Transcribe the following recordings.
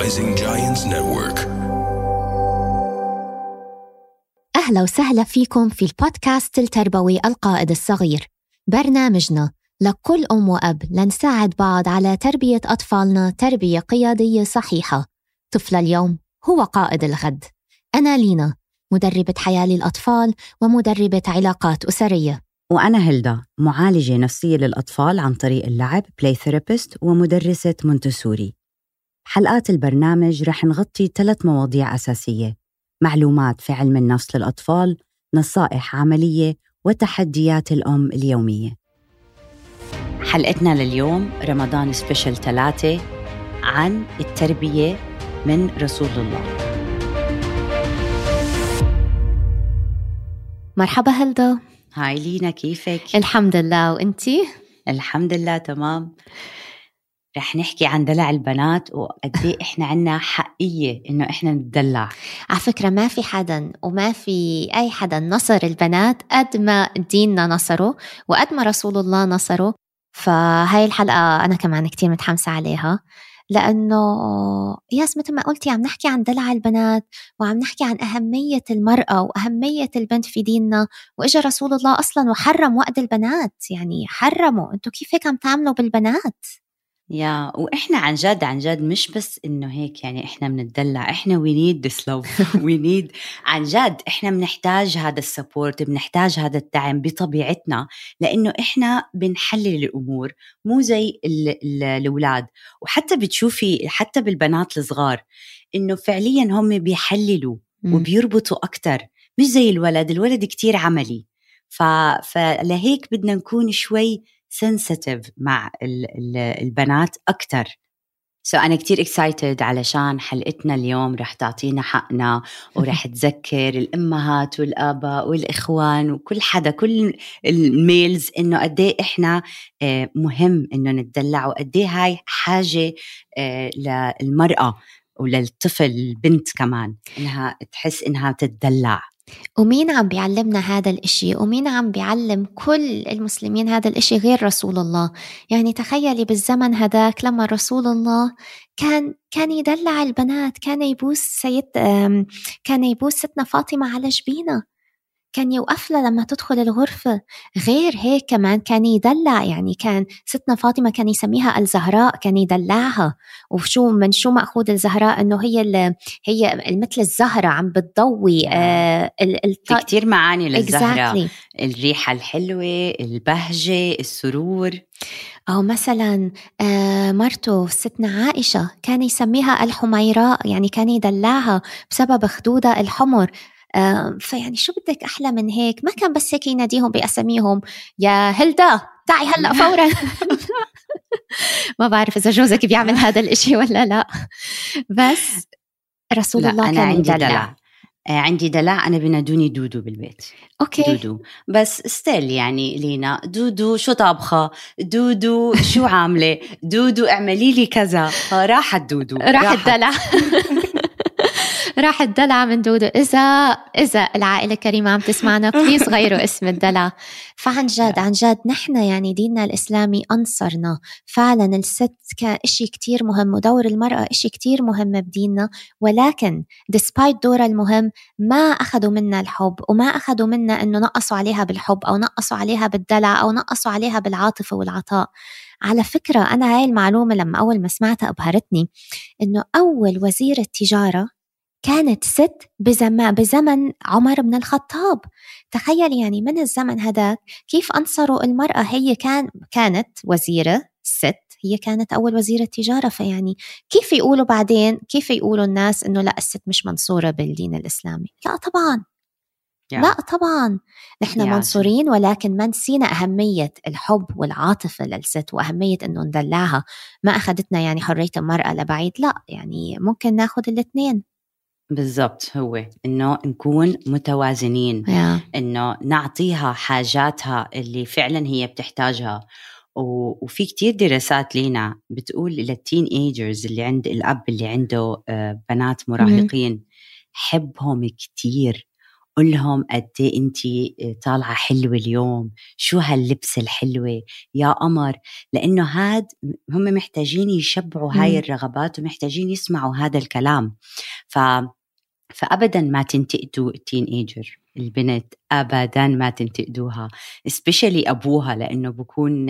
Rising Giants Network. أهلا وسهلا فيكم في البودكاست التربوي القائد الصغير. برنامجنا لكل أم وأب لنساعد بعض على تربية أطفالنا تربية قيادية صحيحة. طفل اليوم هو قائد الغد. أنا لينا مدربة حياة للأطفال ومدربة علاقات أسرية. وأنا هيلدا معالجة نفسية للأطفال عن طريق اللعب play therapist ومدرسة مونتسوري. حلقات البرنامج رح نغطي ثلاث مواضيع أساسية معلومات في علم النفس للأطفال نصائح عملية وتحديات الأم اليومية حلقتنا لليوم رمضان سبيشل ثلاثة عن التربية من رسول الله مرحبا هلدا هاي لينا كيفك؟ الحمد لله وإنتي؟ الحمد لله تمام رح نحكي عن دلع البنات وقد إيه إحنا عنا حقية إنه إحنا نتدلع. على فكرة ما في حدا وما في أي حدا نصر البنات قد ما ديننا نصره وقد ما رسول الله نصره. فهاي الحلقة أنا كمان كتير متحمسة عليها. لأنه ياس مثل ما قلتي عم نحكي عن دلع البنات وعم نحكي عن أهمية المرأة وأهمية البنت في ديننا وإجا رسول الله أصلا وحرم وقت البنات. يعني حرموا. أنتوا كيف هيك عم تعملوا بالبنات؟ yeah وإحنا عن جد عن جد مش بس إنه هيك يعني إحنا بنتدلع إحنا we need this love we need عن جد إحنا بنحتاج هذا ال support بنحتاج هذا الدعم بطبيعتنا لإنه إحنا بنحلل الأمور مو زي الأولاد. وحتى بتشوفي حتى بالبنات الصغار إنه فعليا هم بيحللوا وبيربطوا أكثر مش زي الولد الولد كتير عملي. ف... فلهيك بدنا نكون شوي sensitive مع البنات أكثر so so أنا كتير excited علشان حلقتنا اليوم رح تعطينا حقنا ورح تذكر الأمهات والآباء والإخوان وكل حدا كل ال males إنه قد إيه إحنا آه، مهم إنه نتدلع وقد إيه هاي حاجة آه، للمرأة وللطفل البنت كمان إنها تحس إنها تتدلع. ومين عم بيعلمنا هذا الإشي؟ ومين عم بيعلم كل المسلمين هذا الإشي غير رسول الله؟ يعني تخيلي بالزمن هذاك لما رسول الله كان كان يدلع البنات كان يبوس سيد كان يبوس ستنا فاطمة على جبينة. كان يوقف لها لما تدخل الغرفة. غير هيك كمان كان يدلع يعني كان ستنا فاطمة كان يسميها الزهراء كان يدلعها. وشو من شو مأخوذ الزهراء؟ إنه هي هي مثل الزهرة عم بتضوي آه. الط... في كتير معاني للزهرة. Exactly. الريحة الحلوة البهجة السرور. أو مثلا آه مرته ستنا عائشة كان يسميها الحميراء يعني كان يدلعها بسبب خدودها الحمر. فيعني شو بدك أحلى من هيك؟ ما كان بس هيك يناديهم بأساميهم. يا هلدا تعي هلأ فورا. ما بعرف إذا جوزك بيعمل هذا الإشي ولا لا. بس رسول لا الله أنا كان عندي يدلع. دلع. آه، عندي دلع. أنا بنادوني دودو بالبيت. okay. دودو. بس still يعني لينا. دودو شو طابخة؟ دودو شو عاملة؟ دودو اعملي لي كذا. راحت دودو. راح الدلع راح الدلع من دودو. إذا إذا العائلة الكريمة عم تسمعنا please غيروا اسم الدلع. فعن جد عن جد نحن يعني ديننا الإسلامي أنصرنا. فعلا الست كإشي كتير مهم ودور المرأة إشي كتير مهم بديننا. ولكن despite دورها المهم ما أخذوا منا الحب وما أخذوا منا إنه نقصوا عليها بالحب أو نقصوا عليها بالدلع أو نقصوا عليها بالعاطفة والعطاء. على فكرة أنا هاي المعلومة لما أول ما سمعتها أبهرتني إنه أول وزيرة تجارة كانت ست بزمان بزمن عمر بن الخطاب. تخيل يعني من الزمن هذاك؟ كيف أنصروا المرأة؟ هي كان كانت وزيرة ست هي كانت أول وزيرة تجارة فيعني كيف يقولوا بعدين؟ كيف يقولوا الناس إنه لا الست مش منصورة بالدين الإسلامي؟ لا طبعا. لا طبعا. نحن. منصورين ولكن ما نسينا أهمية الحب والعاطفة للست وأهمية إنه ندلعها؟ ما أخذتنا يعني حرية المرأة لبعيد؟ لا يعني ممكن ناخذ الاثنين. بالضبط هو إنه نكون متوازنين yeah. إنه نعطيها حاجاتها اللي فعلا هي بتحتاجها. وفي كتير دراسات لينا بتقول للتين ايجرز اللي عند الأب اللي عنده آه، بنات مراهقين حبهم كتير. قل لهم قد إيه أنت طالعة حلوة اليوم. شو هاللبسه الحلوة؟ يا قمر. لأنه هاد هم محتاجين يشبعوا هاي الرغبات ومحتاجين يسمعوا هذا الكلام. ف فابدا ما تنتقدوا ال teenager البنت ابدا ما تنتقدوها specially أبوها لأنه بكون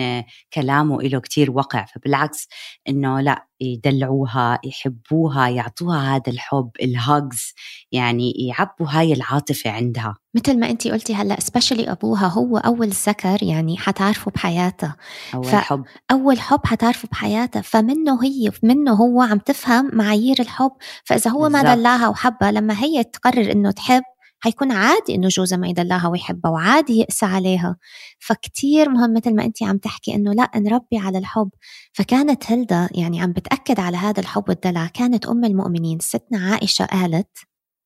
كلامه له كتير وقع. فبالعكس إنه لا يدلعوها يحبوها يعطوها هذا الحب ال hugs يعني يعبوا هاي العاطفة عندها. مثل ما انت قلتي هلأ specially أبوها هو أول ذكر يعني حتعرفه بحياتها أول ف... حب. أول حب حتعرفه بحياتها فمنه هي منه هو عم تفهم معايير الحب. فإذا هو بالزبط. ما دلاها وحبها لما هي تقرر إنه تحب حيكون عادي إنه جوزها ما يدلعها ويحبها وعادي يقسى عليها. فكتير مهم مثل ما انت عم تحكي إنه لا نربي على الحب. فكانت هلدا يعني عم بتأكد على هذا الحب والدلع. كانت أم المؤمنين. ستنا عائشة قالت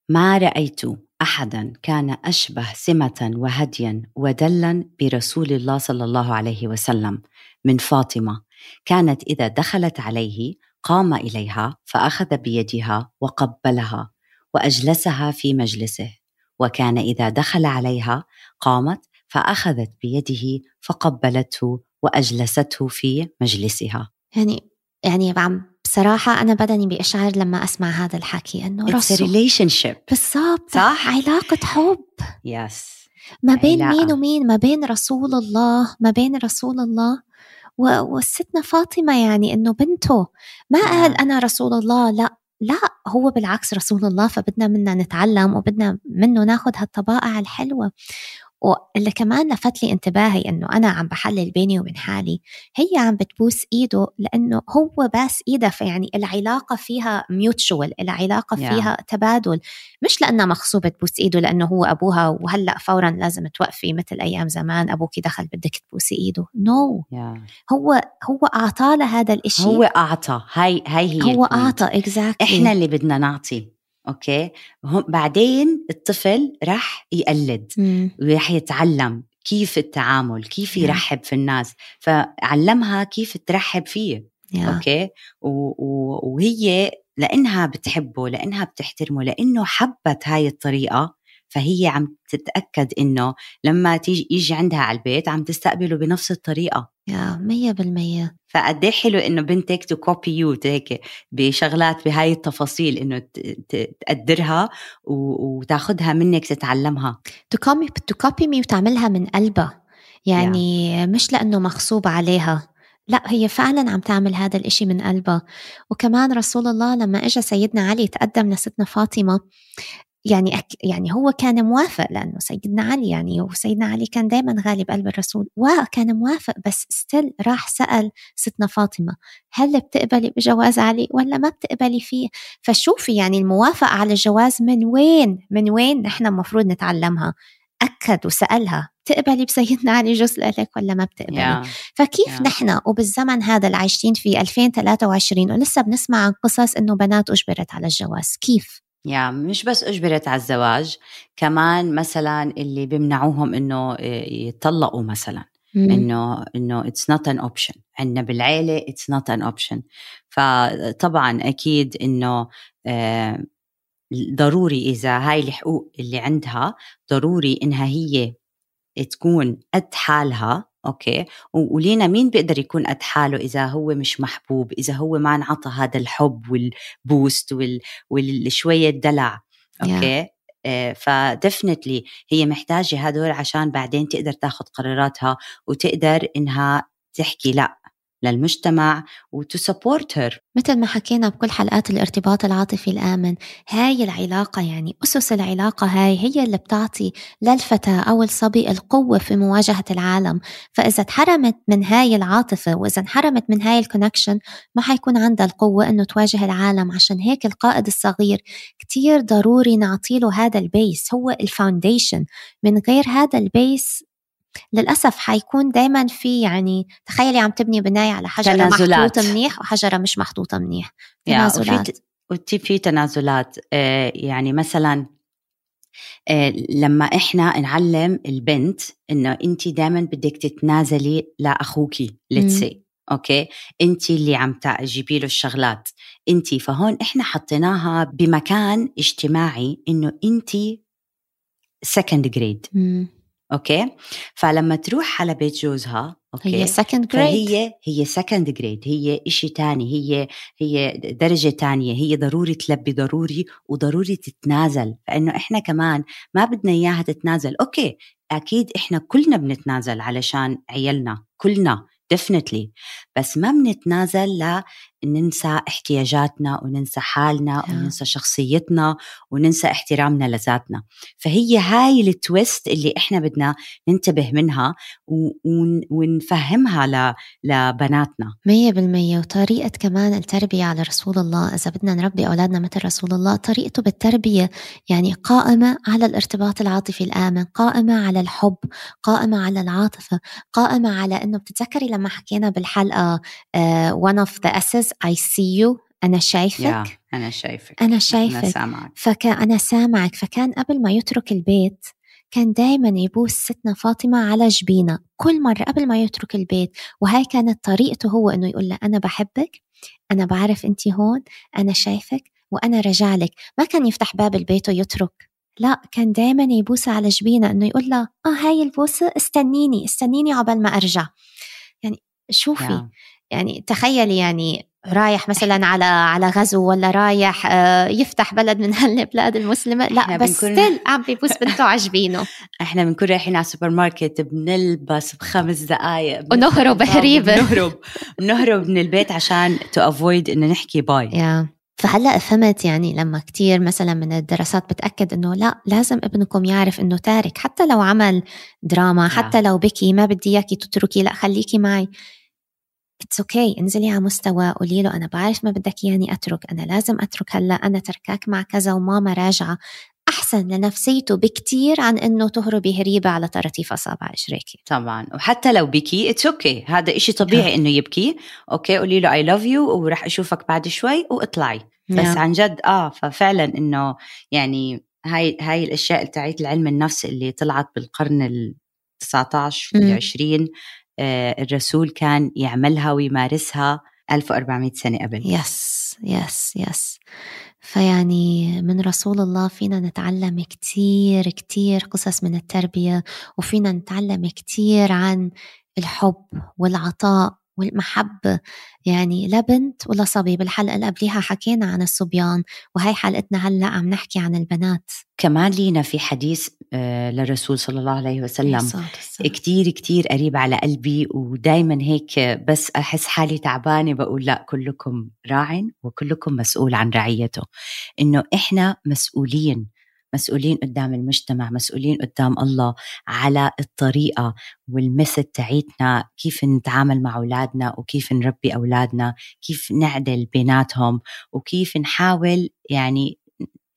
ما رأيت احدا كان أشبه سمة وهديا ودلا برسول الله صلى الله عليه وسلم من فاطمة. كانت إذا دخلت عليه قام إليها فأخذ بيدها وقبلها وأجلسها في مجلسه. وكان إذا دخل عليها قامت فأخذت بيده فقبلته وأجلسته في مجلسها. يعني يعني عم بصراحة أنا بدني بإشعار لما أسمع هذا الحكي إنه It's a relationship. بالضبط. صح؟ علاقة حب. يس yes. ما بين علاقة. مين ومين ما بين رسول الله ما بين رسول الله. والستنا فاطمة يعني إنه بنته ما قال أنا رسول الله لا. لا هو بالعكس رسول الله فبدنا منا نتعلم وبدنا منه ناخذ هالطبائع الحلوة. واللي كمان لفت لي انتباهي إنه أنا عم بحلل بيني وبين حالي هي عم بتبوس إيده لأنه هو باس إيدها فيعني العلاقة فيها mutual العلاقة فيها yeah. تبادل. مش لأنها مغصوبه تبوس إيده لأنه هو أبوها وهلأ فورا لازم توقفي مثل أيام زمان ابوكي دخل بدك تبوسي إيده. no no. yeah. هو هو اعطى لها هذا الإشي. هو أعطى. هاي هاي هي هو أعطى exactly إحنا اللي بدنا نعطي. okay؟ بعدين الطفل راح يقلد وراح يتعلم كيف التعامل كيف يرحب في الناس فعلمها كيف ترحب فيه yeah. okay؟ وهي لأنها بتحبه لأنها بتحترمه لأنه حبت هاي الطريقة فهي عم تتأكد إنه لما تيجي يجي عندها على البيت عم تستقبله بنفس الطريقة. yeah مية بالمية. فقد إيه حلو إنه بنتك to copy you هيك بشغلات بهاي التفاصيل إنه تقدرها وتاخذها منك تتعلمها. to copy to copy me وتعملها من قلبها. يعني yeah. مش لأنه مغصوب عليها. لا هي فعلا عم تعمل هذا الإشي من قلبها. وكمان رسول الله لما اجى سيدنا علي تقدم لستنا فاطمة يعني أك يعني هو كان موافق لأنه سيدنا علي يعني وسيدنا علي كان دائما غالي بقلب الرسول وكان موافق بس ستيل راح سأل ستنا فاطمة هل بتقبلي بجواز علي ولا ما بتقبلي فيه فشوفي يعني الموافقة على الجواز من وين من وين نحن المفروض نتعلمها أكد وسألها بتقبلي بسيدنا علي جزء لك ولا ما بتقبلي yeah. فكيف yeah. نحن وبالزمن هذا اللي عايشين فيه 2023 ولسه بنسمع عن قصص إنه بنات أجبرت على الجواز كيف yeah مش بس أجبرت على الزواج كمان مثلا اللي بيمنعوهم إنه يطلقوا مثلا إنه إنه it's not an option عندنا بالعيلة it's not an option فطبعا أكيد إنه آه، ضروري إذا هاي الحقوق اللي عندها ضروري إنها هي تكون قد حالها. okay. ولينا مين بيقدر يكون قد حاله إذا هو مش محبوب إذا هو ما انعطى هذا الحب وال boost وال والشوية دلع okay؟ yeah. آه، ف definitely هي محتاجة هدول عشان بعدين تقدر تاخذ قراراتها وتقدر إنها تحكي لأ. للمجتمع و to support her مثل ما حكينا بكل حلقات الارتباط العاطفي الآمن هاي العلاقة يعني أسس العلاقة هاي هي اللي بتعطي للفتاة أو الصبي القوة في مواجهة العالم. فإذا تحرمت من هاي العاطفة وإذا انحرمت من هاي ال connection ما حيكون عندها القوة إنه تواجه العالم. عشان هيك القائد الصغير كتير ضروري نعطيله هذا ال base هو ال foundation من غير هذا ال base للأسف حيكون دايما في يعني تخيلي عم تبني بناية على حجرة تنازلات. محطوطة منيح وحجرة مش محطوطة منيح. تنازلات. وفي في تنازلات. آه يعني مثلا آه لما إحنا نعلم البنت إنه أنت دائما بدك تتنازلي لأخوكي لتسي okay؟ أنت اللي عم تجيبي له الشغلات. أنت فهون إحنا حطيناها بمكان اجتماعي إنه أنت second grade. okay؟ فلما تروح على بيت جوزها okay؟ هي second grade. فهي هي second grade هي إشي تاني هي هي درجة تانية هي ضروري تلبي ضروري وضروري تتنازل فإنه إحنا كمان ما بدنا إياها تتنازل. okay أكيد إحنا كلنا بنتنازل علشان عيالنا كلنا definitely. بس ما بنتنازل لننسى احتياجاتنا وننسى حالنا. وننسى شخصيتنا وننسى احترامنا لذاتنا. فهي هاي التويست اللي إحنا بدنا ننتبه منها ونفهمها لبناتنا. مية بالمية. وطريقة كمان التربية على رسول الله. إذا بدنا نربي أولادنا مثل رسول الله طريقته بالتربية يعني قائمة على الارتباط العاطفي الآمن قائمة على الحب قائمة على العاطفة قائمة على أنه بتتذكري لما حكينا بالحلقة uh, one of the S's I see you. أنا شايفك. يا أنا شايفك. أنا شايفك. سامعك. فكان أنا سامعك. فكان قبل ما يترك البيت كان دايما يبوس ستنا فاطمة على جبينة. كل مرة قبل ما يترك البيت وهاي كانت طريقته هو إنه يقول لها أنا بحبك. أنا بعرف أنت هون. أنا شايفك. وأنا رجع لك. ما كان يفتح باب البيت ويترك. لا كان دايما يبوسها على جبينة إنه يقول لها آه هاي البوسة استنيني. استنيني عقبال ما أرجع. شوفي يا. يعني تخيلي يعني رايح مثلا على على غزو ولا رايح آه، يفتح بلد من هالبلاد المسلمة لا بس بنكون- still عم بيبوس بنته عجبينه إحنا بنكون رايحين على السوبر ماركت بنلبس بخمس دقائق ونهرب هريبة. بنهرب بنهرب من البيت عشان to avoid إنه نحكي bye يا فهلأ فهمت يعني لما كتير مثلا من الدراسات بتأكد إنه لا لازم ابنكم يعرف إنه تارك حتى لو عمل دراما حتى لو بكي ما بدي إياكي تتركي لأ خليكي معي. it's okay. انزلي على مستوى قولي له أنا بعرف ما بدك إياني أترك أنا لازم أترك هلأ أنا تركاك مع كذا وماما راجعة. أحسن لنفسيته بكتير عن إنه تهربي هريبة على طراطيف اصابع اجريكي طبعا. وحتى لو بكي it's okay. هذا إشي طبيعي إنه يبكي. okay قولي له I love you وراح أشوفك بعد شوي وإطلعي. بس نعم. عن جد آه ففعلا إنه يعني هاي هاي الأشياء تاعت العلم النفس اللي طلعت بالقرن ال 19 مم. والعشرين آه الرسول كان يعملها ويمارسها 1400 سنة قبل. yes yes yes فيعني من رسول الله فينا نتعلم كتير كتير قصص من التربية وفينا نتعلم كتير عن الحب والعطاء والمحبة يعني لا بنت ولا صبي. بالحلقة اللي قبليها حكينا عن الصبيان وهي حلقتنا هلأ عم نحكي عن البنات. كمان لينا في حديث آه للرسول صلى الله عليه وسلم. كتير كتير قريب على قلبي ودايما هيك بس أحس حالي تعبانة. بقول لا كلكم راع وكلكم مسؤول عن رعيته. إنه إحنا مسؤولين مسؤولين قدام المجتمع مسؤولين قدام الله على الطريقة والمثل تاعيتنا كيف نتعامل مع أولادنا وكيف نربي أولادنا كيف نعدل بيناتهم وكيف نحاول يعني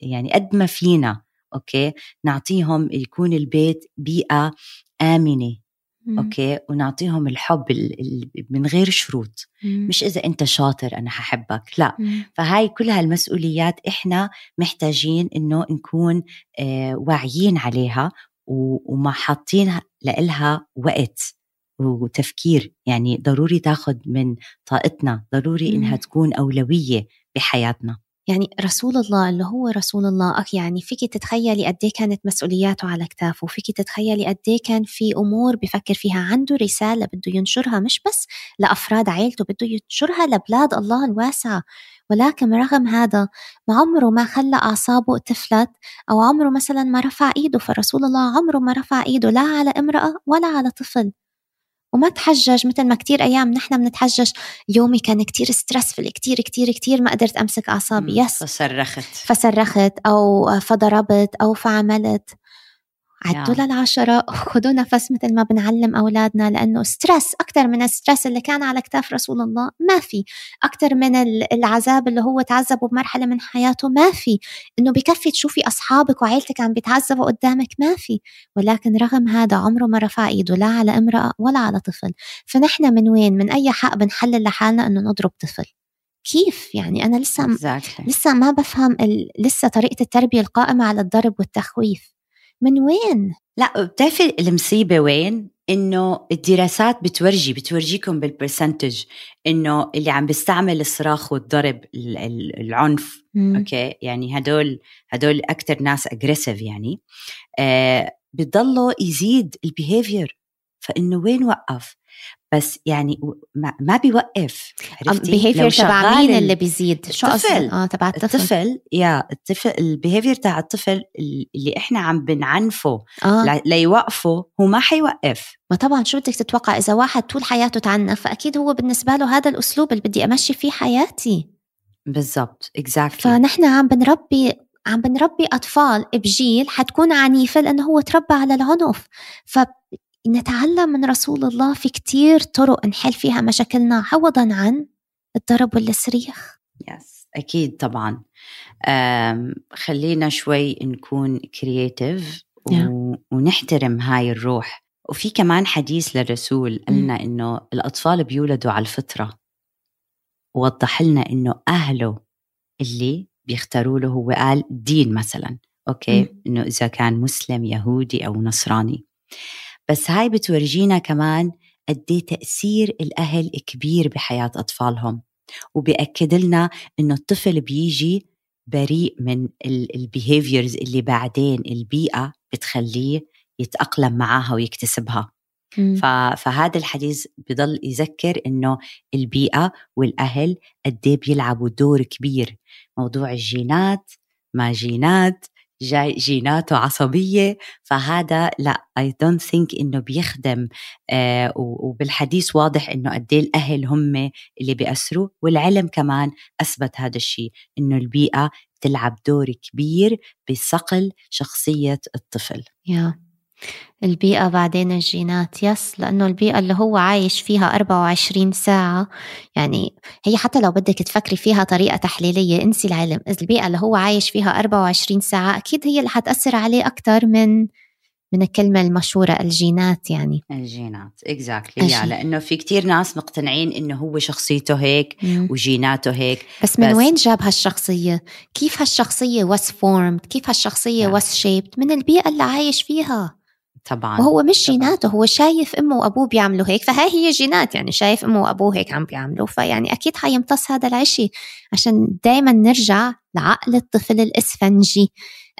يعني قد ما فينا okay؟ نعطيهم يكون البيت بيئة آمنة. مم. okay ونعطيهم الحب ال- ال- من غير شروط مم. مش إذا أنت شاطر أنا ححبك لا مم. فهاي كل هالمسؤوليات إحنا محتاجين إنه نكون آه واعيين عليها وما حاطين لإلها وقت وتفكير يعني ضروري تاخد من طاقتنا ضروري إنها مم. تكون أولوية بحياتنا يعني رسول الله اللي هو رسول الله أخ يعني فيك تتخيلي قد إيه كانت مسؤولياته على كتافه فيك تتخيلي قد إيه كان في أمور بفكر فيها عنده رسالة بده ينشرها مش بس لأفراد عائلته بده ينشرها لبلاد الله الواسعة ولكن رغم هذا ما عمره ما خلى أعصابه تفلت أو عمره مثلا ما رفع إيده فرسول الله عمره ما رفع إيده لا على امرأة ولا على طفل. وما تحجج مثل ما كتير أيام نحن بنتحجج يومي كان كتير stressful كتير كتير كتير ما قدرت أمسك أعصابي yes فصرخت. فصرخت أو فضربت أو فعملت. عدوا يا. للعشرة خذوا نفس مثل ما بنعلم أولادنا لأنه stress أكثر من ال stress اللي كان على كتاف رسول الله ما في. أكثر من ال- العذاب اللي هو تعذبه بمرحلة من حياته ما في. إنه بكفي تشوفي أصحابك وعيلتك عم بيتعذبوا قدامك ما في. ولكن رغم هذا عمره ما رفع إيده لا على امرأة ولا على طفل. فنحن من وين؟ من أي حق بنحلل لحالنا إنه نضرب طفل؟ كيف؟ يعني أنا لسه exactly. لسه ما بفهم ال... لسه طريقة التربية القائمة على الضرب والتخويف. من وين؟ لا بتعرفي المصيبة وين؟ إنه الدراسات بتورجي بتورجيكم بالبرسنتج إنه اللي عم بيستعمل الصراخ والضرب العنف مم. okay؟ يعني هدول هدول أكثر ناس aggressive يعني. آه بضلوا يزيد ال behavior فإنه وين وقف؟ بس يعني ما بيوقف عرفتي؟ behavior تبع مين اللي بيزيد؟ شو الطفل آه تبع الطفل. الطفل يا الطفل ال behavior تاع الطفل اللي إحنا عم بنعنفه آه. ليوقفه هو ما حيوقف. ما طبعا شو بدك تتوقع؟ إذا واحد طول حياته تعنف فأكيد هو بالنسبة له هذا الأسلوب اللي بدي أمشي فيه حياتي. بالضبط exactly فنحن عم بنربي عم بنربي أطفال بجيل حتكون عنيفة لأنه هو تربى على العنف. ف نتعلم من رسول الله في كتير طرق نحل فيها مشاكلنا عوضا عن الضرب والصريخ. yes أكيد طبعا. خلينا شوي نكون creative ونحترم هاي الروح. وفي كمان حديث للرسول قالنا إنه الأطفال بيولدوا على الفطرة. ووضح لنا إنه أهله اللي بيختاروا له هو قال دين مثلا. أوكي إنه إذا كان مسلم يهودي أو نصراني. بس هاي بتورجينا كمان قد تأثير الأهل كبير بحياة أطفالهم. وبيأكد لنا إنه الطفل بيجي بريء من ال behaviors اللي بعدين البيئة بتخليه يتأقلم معها ويكتسبها. فهذا الحديث بضل يذكر إنه البيئة والأهل قد بيلعبوا دور كبير. موضوع الجينات ما جينات جاي جيناته عصبية فهذا لا I don't think إنه بيخدم آه وبالحديث واضح إنه قد إيه الأهل هم اللي بيأثروا والعلم كمان أثبت هذا الشيء إنه البيئة تلعب دور كبير بصقل شخصية الطفل. yeah. البيئة بعدين الجينات يس لأنه البيئة اللي هو عايش فيها 24 ساعة يعني هي حتى لو بدك تفكري فيها طريقة تحليلية انسي العلم البيئة اللي هو عايش فيها 24 ساعة أكيد هي اللي حتأثر عليه أكثر من من الكلمة المشهورة الجينات يعني الجينات اكزاكتلي يعني لأنه في كتير ناس مقتنعين إنه هو شخصيته هيك مم. وجيناته هيك بس من بس وين جاب هالشخصية؟ كيف هالشخصية was formed؟ كيف هالشخصية yeah. was shaped؟ من البيئة اللي عايش فيها طبعا. وهو مش جيناته هو شايف أمه وأبوه بيعملوا هيك فهاي هي جينات يعني شايف أمه وأبوه هيك عم بيعملوا. فيعني أكيد حيمتص هذا العشي. عشان دائما نرجع لعقل الطفل الإسفنجي.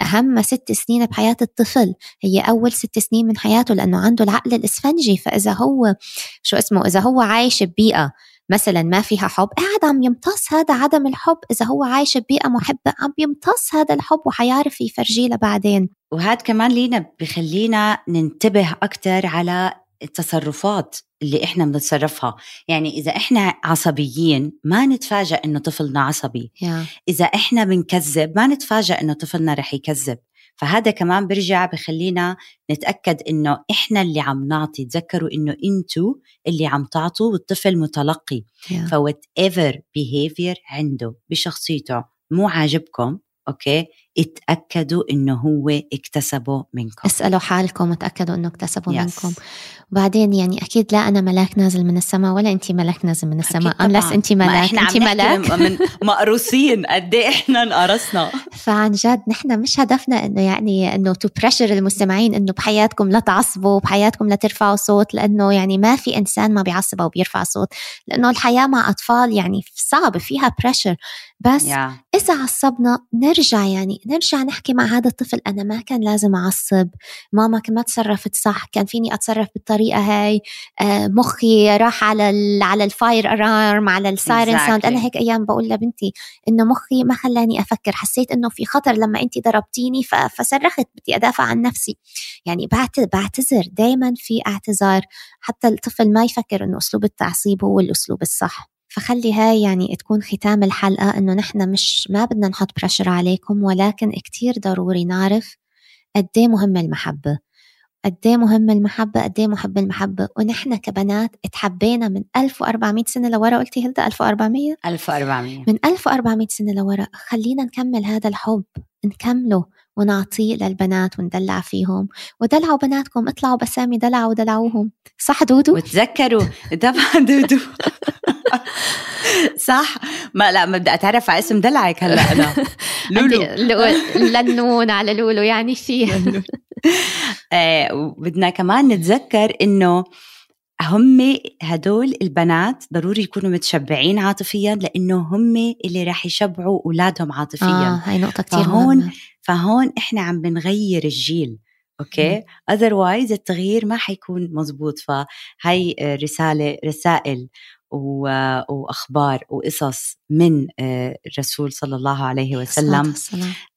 أهم ست سنين بحياة الطفل. هي أول ست سنين من حياته لأنه عنده العقل الإسفنجي. فإذا هو شو اسمه إذا هو عايش ببيئة مثلا ما فيها حب قاعد عم يمتص هذا عدم الحب؟ إذا هو عايش ببيئة محبة عم يمتص هذا الحب وحيعرف يفرجيه لبعدين. وهذا كمان لينا بخلينا ننتبه أكثر على التصرفات اللي إحنا بنتصرفها. يعني إذا إحنا عصبيين ما نتفاجئ إنه طفلنا عصبي. yeah. إذا إحنا بنكذب ما نتفاجئ إنه طفلنا رح يكذب. فهذا كمان برجع بخلينا نتأكد إنه إحنا اللي عم نعطي تذكروا إنه أنتوا اللي عم تعطوا والطفل متلقي yeah. ف whatever behavior عنده بشخصيته مو عاجبكم okay اتأكدوا إنه هو اكتسبه منكم. اسألوا حالكم وتأكدوا إنه اكتسبوا yes. منكم. وبعدين يعني أكيد لا أنا ملاك نازل من السماء ولا أنت ملاك نازل من السماء أملس أنت ملاك أنت ملاك. من مقروسين قد إيه إحنا انقرصنا. فعن جد نحن مش هدفنا إنه يعني إنه to pressure المستمعين إنه بحياتكم لا تعصبوا بحياتكم لا ترفعوا صوت لأنه يعني ما في إنسان ما بيعصب أو بيرفع صوت. لأنه الحياة مع أطفال يعني صعبة فيها pressure بس yeah. إذا عصبنا نرجع يعني نرجع نحكي مع هذا الطفل أنا ما كان لازم أعصب. ماما ما تصرفت صح كان فيني أتصرف بالطريقة هاي. آه، مخي راح على على ال fire alarm على ال siren sound أنا هيك أيام بقول لبنتي إنه مخي ما خلاني أفكر. حسيت إنه في خطر لما أنت ضربتيني فصرخت بدي أدافع عن نفسي. يعني بعتذر. دايما في اعتذار. حتى الطفل ما يفكر إنه أسلوب التعصيب هو الأسلوب الصح. فخلي هاي يعني تكون ختام الحلقة إنه نحن مش ما بدنا نحط بريشر عليكم ولكن كتير ضروري نعرف قد إيه مهمة المحبة. قد إيه مهمة المحبة قد إيه محب المحبة. ونحن كبنات اتحبينا من 1400 سنة لورا. قلتي هلدا 1400 1400 من 1400 سنة لورا. خلينا نكمل هذا الحب نكمله. ونعطيه للبنات وندلع فيهم. ودلعوا بناتكم اطلعوا بسامي دلعوا ودلعوهم. صح دودو؟ وتذكروا. طبعا دودو. صح. ما لا ما بدي أتعرف على اسم دلعك هلأ. أنا لولو. لنون على لولو يعني في آه، بدنا كمان نتذكر إنه هم هدول البنات ضروري يكونوا متشبعين عاطفيا لأنه هم اللي راح يشبعوا أولادهم عاطفيا. آه هاي نقطة كثير فهون مهمة. فهون إحنا عم بنغير الجيل okay؟ otherwise التغيير ما حيكون مزبوط فهي رسالة رسائل. وأخبار وقصص من الرسول صلى الله عليه وسلم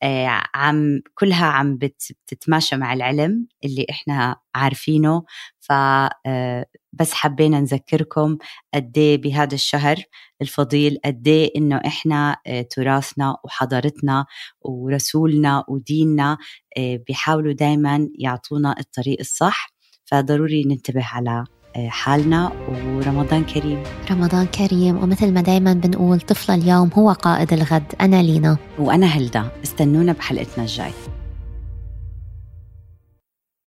آه، عم كلها عم بتتماشى مع العلم اللي إحنا عارفينه. ف آه، حبينا نذكركم قد إيه بهذا الشهر الفضيل قد إيه إنه إحنا آه، تراثنا وحضارتنا ورسولنا وديننا بيحاولوا دائما يعطونا الطريق الصح. فضروري ننتبه على حالنا ورمضان كريم. رمضان كريم ومثل ما دايما بنقول طفل اليوم هو قائد الغد. أنا لينا. وأنا هلدا استنونا بحلقتنا الجاي.